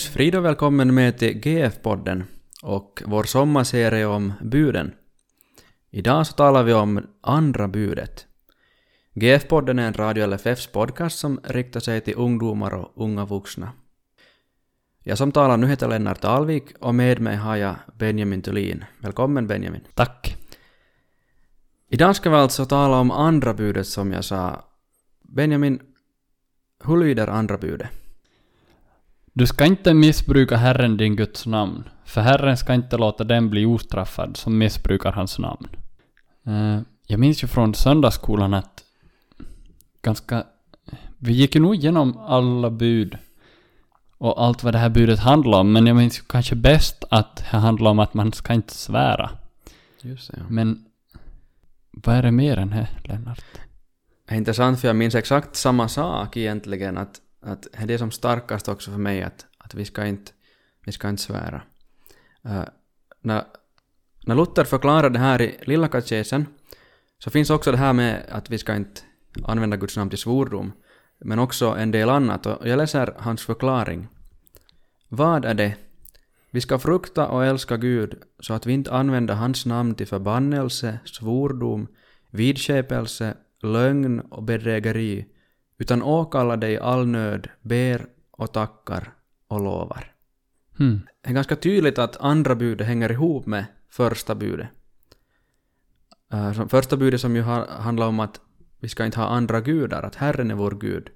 Guds frid och välkommen med till GF-podden och vår sommarserie om buden. Idag så talar vi om andra budet. GF-podden är en Radio LFFs podcast som riktar sig till ungdomar och unga vuxna. Jag som talar nu heter Lennart Alvik och med mig har jag Benjamin Thulin. Välkommen Benjamin. Tack. Idag ska vi alltså tala om andra budet som jag sa. Benjamin, hur lyder andra budet? Du ska inte missbruka Herren din Guds namn, för Herren ska inte låta den bli ostraffad som missbrukar hans namn. Eh, jag minns ju från söndagsskolan att ganska... Vi gick ju nog igenom alla bud och allt vad det här budet handlar om, men jag minns ju kanske bäst att det handlar om att man ska inte svära. Just det, ja. Men vad är det mer än det, Lennart? Det är intressant för jag minns exakt samma sak egentligen att, att det är det som starkast också för mig att, att vi, ska inte, vi ska inte svära. Uh, när, när Luther förklarar det här i Lilla katekesen så finns också det här med att vi ska inte använda Guds namn till svordom men också en del annat och jag läser hans förklaring. Vad är det? Vi ska frukta och älska Gud så att vi inte använder hans namn till förbannelse, svordom, vidskepelse, lögn och bedrägeri, utan åkallar dig all nöd, ber och tackar och lovar. Hmm. Det är ganska tydligt att andra budet hänger ihop med första budet. Uh, som första budet som ju har, handlar om att vi ska inte ha andra gudar, att Herren är vår Gud.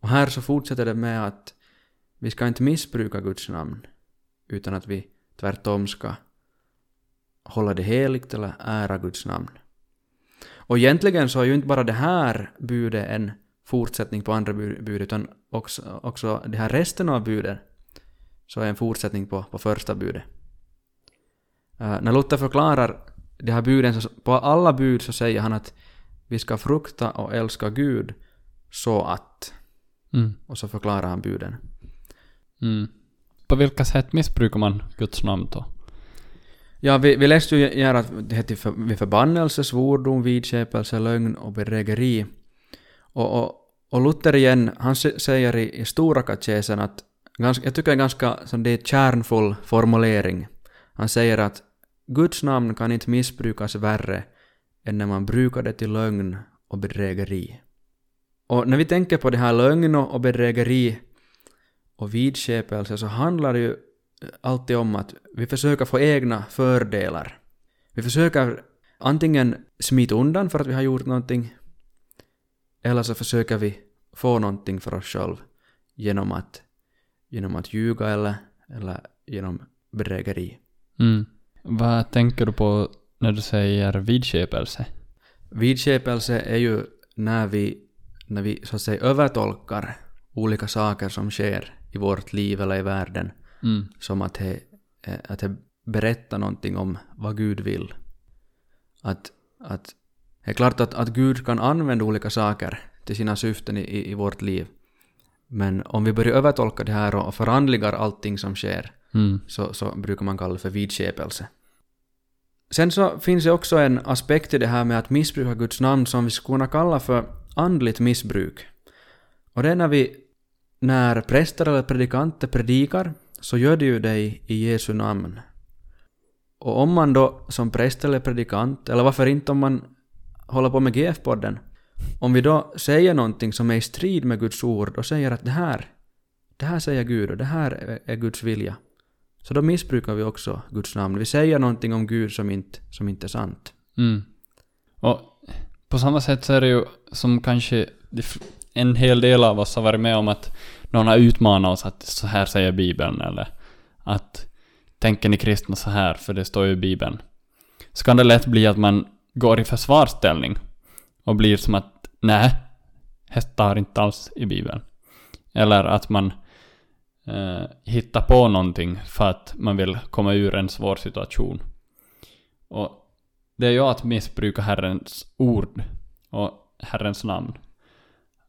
Och här så fortsätter det med att vi ska inte missbruka Guds namn, utan att vi tvärtom ska hålla det heligt eller ära Guds namn. Och egentligen så är ju inte bara det här budet en fortsättning på andra bud, bud utan också, också det här resten av budet så är en fortsättning på, på första budet. Uh, när Luther förklarar de här buden, så på alla bud så säger han att vi ska frukta och älska Gud så att... Mm. Och så förklarar han buden. Mm. På vilka sätt missbrukar man Guds namn då? Ja, vi, vi läste ju här att det heter för, vid förbannelse, svordom, vidskepelse, lögn och bedrägeri. Och, och, och Luther igen, han säger i, i Stora katekesen att, ganska, jag tycker det är ganska, som det är kärnfull formulering. Han säger att Guds namn kan inte missbrukas värre än när man brukar det till lögn och bedrägeri. Och när vi tänker på det här lögn och bedrägeri och vidskepelse så handlar det ju alltid om att vi försöker få egna fördelar. Vi försöker antingen smita undan för att vi har gjort någonting eller så försöker vi få någonting för oss själva genom att, genom att ljuga eller, eller genom bedrägeri. Mm. Vad tänker du på när du säger vidskepelse? Vidskepelse är ju när vi, när vi så att säga övertolkar olika saker som sker i vårt liv eller i världen Mm. som att det, att det berättar någonting om vad Gud vill. Att, att det är klart att, att Gud kan använda olika saker till sina syften i, i, vårt liv. Men om vi börjar övertolka det här och, förandligar allting som sker Mm. så, så brukar man kalla det för vidskepelse. Sen så finns det också en aspekt i det här med att missbruka Guds namn som vi skulle kunna kalla för andligt missbruk. Och det är när vi, när präster eller predikanter predikar så gör de ju det i, i Jesu namn. Och om man då som präst eller predikant, eller varför inte om man hålla på med GF-podden, om vi då säger någonting som är i strid med Guds ord och säger att det här, det här säger Gud och det här är, Guds vilja, så då missbrukar vi också Guds namn. Vi säger någonting om Gud som inte, som inte är sant. Mm. Och på samma sätt så är det ju som kanske en hel del av oss har varit med om att någon har utmanat oss att så här säger Bibeln eller att tänker ni kristna så här för det står ju i Bibeln. Så kan det lätt bli att man går i försvarsställning och blir som att nej, det står inte alls i Bibeln. Eller att man eh, hittar på någonting för att man vill komma ur en svår situation. Och det är ju att missbruka Herrens ord och Herrens namn.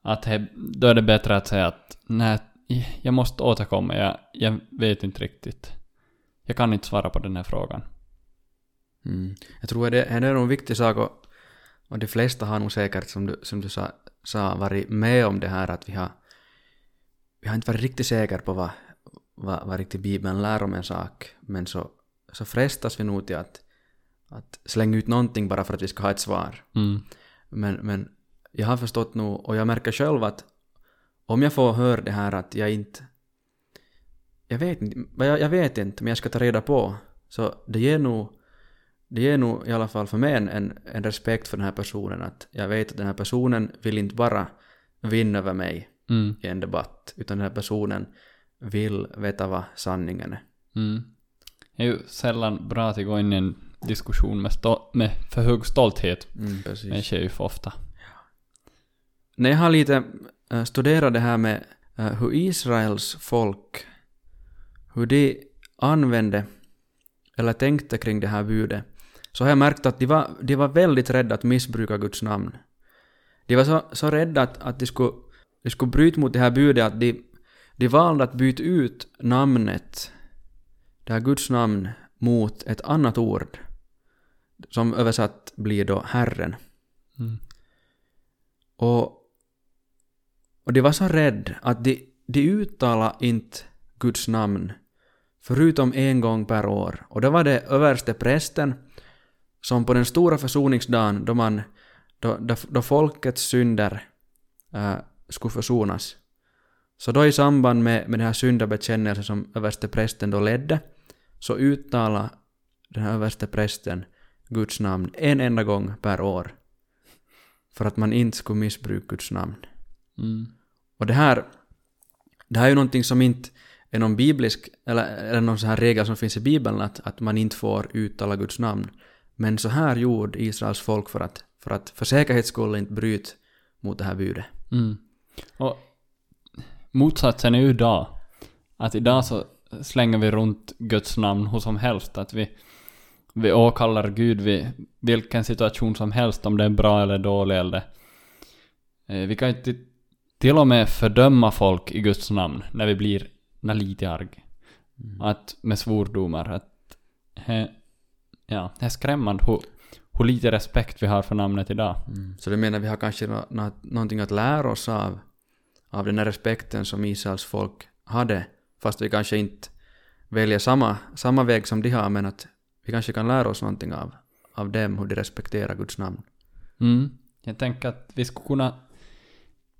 Att he, då är det bättre att säga att nej, jag måste återkomma, jag, jag vet inte riktigt. Jag kan inte svara på den här frågan. Mm. Jag tror att det, det är en viktig sak och, och de flesta har nog säkert, som du, som du sa, sa, varit med om det här att vi har, vi har inte varit riktigt säkra på vad, vad, vad riktigt Bibeln lär om en sak, men så, så frestas vi nog till att, att slänga ut någonting bara för att vi ska ha ett svar. Mm. Men, men jag har förstått nog, och jag märker själv att om jag får höra det här att jag inte... Jag vet inte, jag, jag vet inte, men jag ska ta reda på. Så det ger nog, det ger nog i alla fall för mig en, en, en respekt för den här personen. Att jag vet att den här personen vill inte bara vinna över mig Mm. i en debatt, utan den här personen vill veta vad sanningen är. Mm. Det är ju sällan bra att gå in i en diskussion med, med för hög stolthet. Mm, precis. Men det sker ju för ofta. När jag har lite äh, studerat det här med äh, hur Israels folk, hur de använde eller tänkte kring det här budet, så har jag märkt att de var, de var väldigt rädda att missbruka Guds namn. De var så, så rädda att, att de, skulle, de skulle bryta mot det här budet att de, de valde att byta ut namnet, det här Guds namn, mot ett annat ord, som översatt blir då Herren. Mm. Och, och de var så rädd att de, de uttalade inte Guds namn förutom en gång per år. Och det var det överste prästen som på den stora försoningsdagen då, man, då, då, då folkets synder äh, skulle försonas. Så då i samband med, med den här syndabekännelsen som överste prästen då ledde så uttalade den här överste prästen Guds namn en enda gång per år för att man inte skulle missbruka Guds namn. Mm. Och det här, det här är ju någonting som inte är någon biblisk, eller, eller någon sån här regel som finns i Bibeln, att, att man inte får uttala Guds namn. Men så här gjorde Israels folk för att för, att för säkerhets skull inte bryta mot det här budet. Mm. Och motsatsen är ju idag. Att idag så slänger vi runt Guds namn hur som helst. Att vi, vi åkallar Gud vid vilken situation som helst, om det är bra eller dålig eller... Eh, vi kan ju inte till och med fördöma folk i Guds namn när vi blir när lite arg. Att med svordomar. Att, he, ja, det är skrämmande hur, hur lite respekt vi har för namnet idag. Så du menar vi har kanske nå, nå, någonting att lära oss av, av den här respekten som Israels folk hade, fast vi kanske inte väljer samma, samma väg som de har, men att vi kanske kan lära oss någonting av, av dem, hur de respekterar Guds namn. Mm. Jag tänker att vi skulle kunna...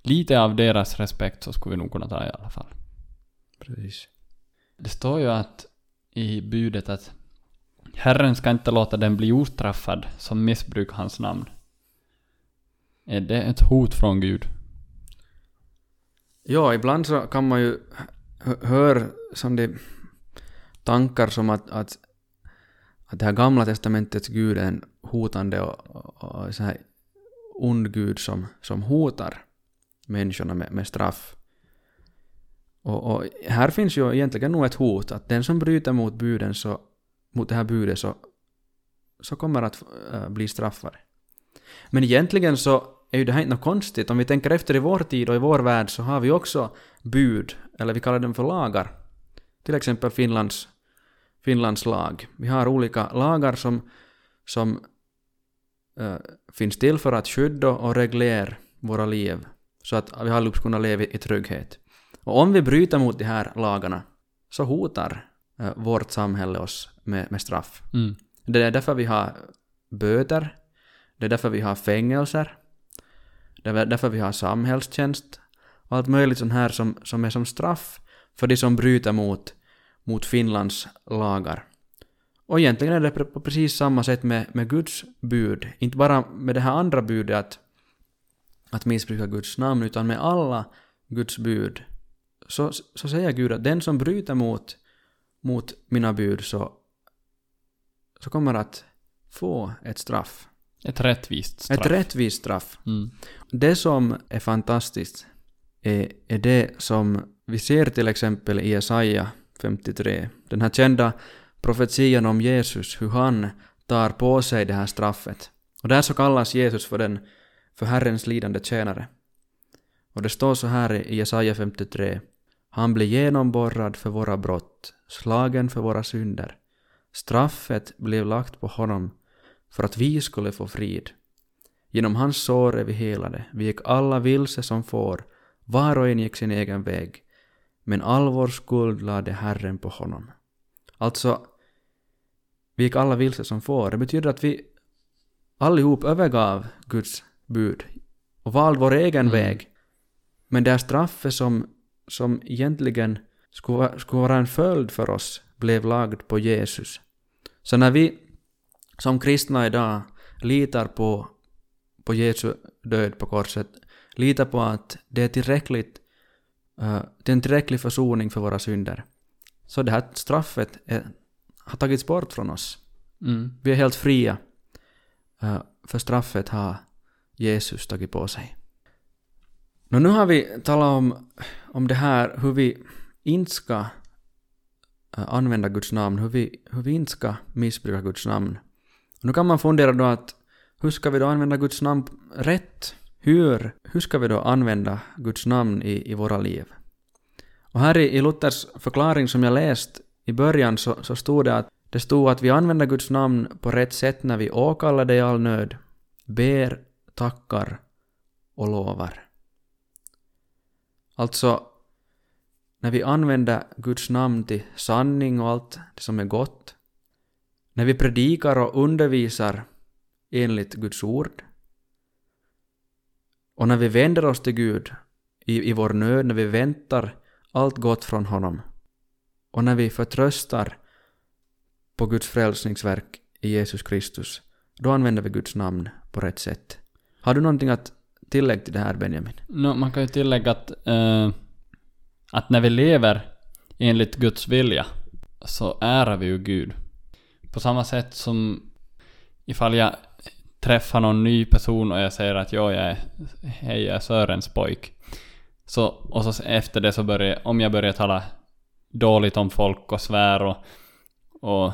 Lite av deras respekt så skulle vi nog kunna ta i alla fall. Precis. Det står ju att i budet att Herren ska inte låta den bli ostraffad som missbrukar hans namn. Är det ett hot från Gud? Ja, ibland så kan man ju höra som det tankar som att, att, att det här gamla testamentets Gud är en hotande och, och, och så här ond Gud som, som hotar människorna med, med straff. Och, och här finns ju egentligen nog ett hot att den som bryter mot buden så, mot det här budet så, så kommer att äh, bli straffade. Men egentligen så är ju det här inte något konstigt. Om vi tänker efter i vår tid och i vår värld så har vi också bud, eller vi kallar dem för lagar. Till exempel Finlands, Finlands lag. Vi har olika lagar som, som äh, finns till för att skydda och reglera våra liv så att vi alla ska kunna leva i, trygghet. Och om vi bryter mot de här lagarna så hotar eh, vårt samhälle oss med, med straff. Mm. Det är därför vi har böter, det är därför vi har fängelser, det är därför vi har samhällstjänst och allt möjligt sånt här som, som är som straff för de som bryter mot, mot Finlands lagar. Och egentligen är det på precis samma sätt med, med Guds bud, inte bara med det här andra budet att, att missbruka Guds namn, utan med alla Guds bud. Så, så säger Gud att den som bryter mot, mot mina bud så, så kommer att få ett straff. Ett rättvist straff. Ett rättvist straff. Mm. Det som är fantastiskt är, är det som vi ser till exempel i Jesaja 53. Den här kända profetian om Jesus, hur han tar på sig det här straffet. Och där så kallas Jesus för, den, för Herrens lidande tjänare. Och det står så här i Jesaja 53. Han blir genomborrad för våra brott, slagen för våra synder. Straffet blev lagt på honom för att vi skulle få frid. Genom hans sår är vi helade, vi gick alla vilse som får, var och en gick sin egen väg. men all vår skuld lade Herren på honom. Alltså, vi gick alla vilse som får. Det betyder att vi allihop övergav Guds bud och valde vår egen Mm. väg. Men det här straffet som, som egentligen skulle, skulle vara en följd för oss blev lagd på Jesus. Så när vi som kristna idag litar på, på Jesu död på korset, litar på att det är tillräckligt, eh, det är en tillräcklig försoning för våra synder, så det här straffet är, har tagits bort från oss. Mm. Vi är helt fria, eh, för straffet har Jesus tagit på sig. Nu har vi talat om, om det här hur vi inte ska Äh, använda Guds namn, hur vi, hur vi inte ska missbruka Guds namn. Nu kan man fundera då att hur ska vi då använda Guds namn rätt? Hur, hur ska vi då använda Guds namn i, i våra liv? Och här i, i Luthers förklaring som jag läst i början så, så stod det att det stod att vi använder Guds namn på rätt sätt när vi åkallar det i all nöd, ber, tackar och lovar. Alltså, när vi använder Guds namn till sanning och allt det som är gott, när vi predikar och undervisar enligt Guds ord, och när vi vänder oss till Gud i, i vår nöd, när vi väntar allt gott från honom, och när vi förtröstar på Guds frälsningsverk i Jesus Kristus, då använder vi Guds namn på rätt sätt. Har du någonting att tillägga till det här Benjamin? No, man kan ju tillägga att, uh att när vi lever enligt Guds vilja så ärar vi ju Gud. På samma sätt som ifall jag träffar någon ny person och jag säger att ja, jag är, hej, jag är Sörens pojk. Så, och så efter det så börjar om jag börjar tala dåligt om folk och svär och, och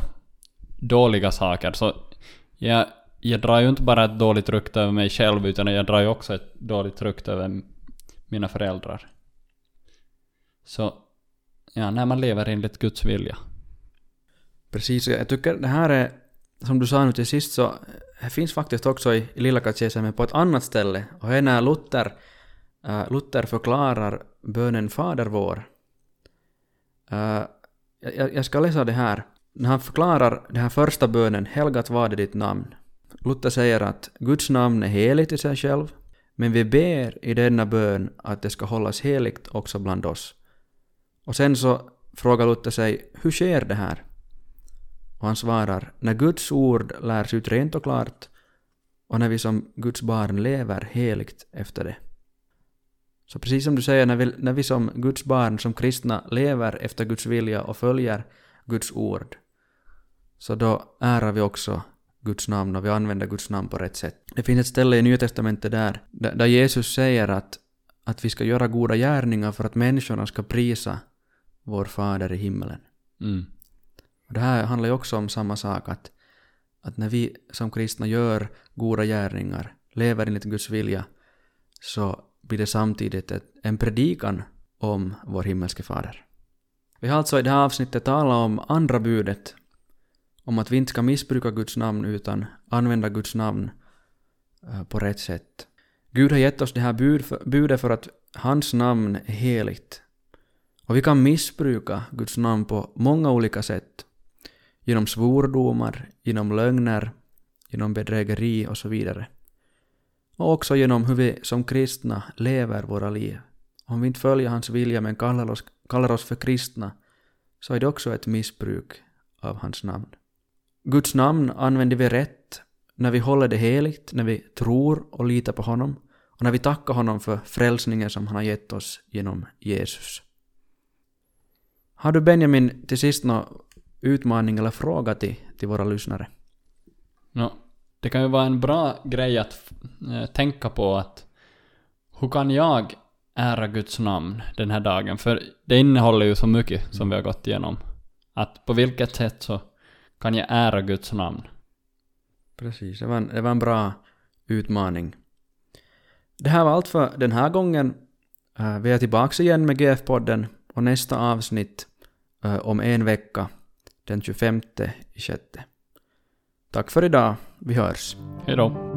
dåliga saker så jag, jag drar ju inte bara ett dåligt rykte över mig själv utan jag drar ju också ett dåligt rykte över mina föräldrar. Så, ja, när man lever enligt Guds vilja. Precis, och jag tycker det här är, som du sa nu till sist så, det finns faktiskt också i, i Lilla katekesen på ett annat ställe, och det är när Luther, uh, Luther förklarar bönen Fader vår. Uh, jag, jag ska läsa det här. När han förklarar den här första bönen, Helgat var det ditt namn. Luther säger att Guds namn är heligt i sig själv, men vi ber i denna bön att det ska hållas heligt också bland oss. Och sen så frågar Luther sig, hur sker det här? Och han svarar, när Guds ord lärs ut rent och klart och när vi som Guds barn lever heligt efter det. Så precis som du säger, när vi, när vi som Guds barn, som kristna, lever efter Guds vilja och följer Guds ord, så då ärar vi också Guds namn och vi använder Guds namn på rätt sätt. Det finns ett ställe i Nya Testamentet där, där Jesus säger att, att vi ska göra goda gärningar för att människorna ska prisa vår Fader i himmelen. Mm. Och det här handlar ju också om samma sak, att, att när vi som kristna gör goda gärningar, lever enligt Guds vilja, så blir det samtidigt ett, en predikan om vår himmelske Fader. Vi har alltså i det här avsnittet talat om andra budet, om att vi inte ska missbruka Guds namn utan använda Guds namn eh, på rätt sätt. Gud har gett oss det här budet för att hans namn är heligt. Och vi kan missbruka Guds namn på många olika sätt. Genom svordomar, genom lögner, genom bedrägeri och så vidare. Och också genom hur vi som kristna lever våra liv. Om vi inte följer hans vilja men kallar oss, kallar oss för kristna så är det också ett missbruk av hans namn. Guds namn använder vi rätt när vi håller det heligt, när vi tror och litar på honom och när vi tackar honom för frälsningen som han har gett oss genom Jesus. Har du Benjamin till sist någon utmaning eller fråga till, till våra lyssnare? Nå, det kan ju vara en bra grej att eh, tänka på att hur kan jag ära Guds namn den här dagen? För det innehåller ju så mycket som vi har gått igenom. Att på vilket sätt så kan jag ära Guds namn? Precis, det var en, det var en bra utmaning. Det här var allt för den här gången. Eh, Vi är tillbaka igen med GF-podden och nästa avsnitt eh, om en vecka, den 25 i sjätte. Tack för idag, vi hörs. Hej då.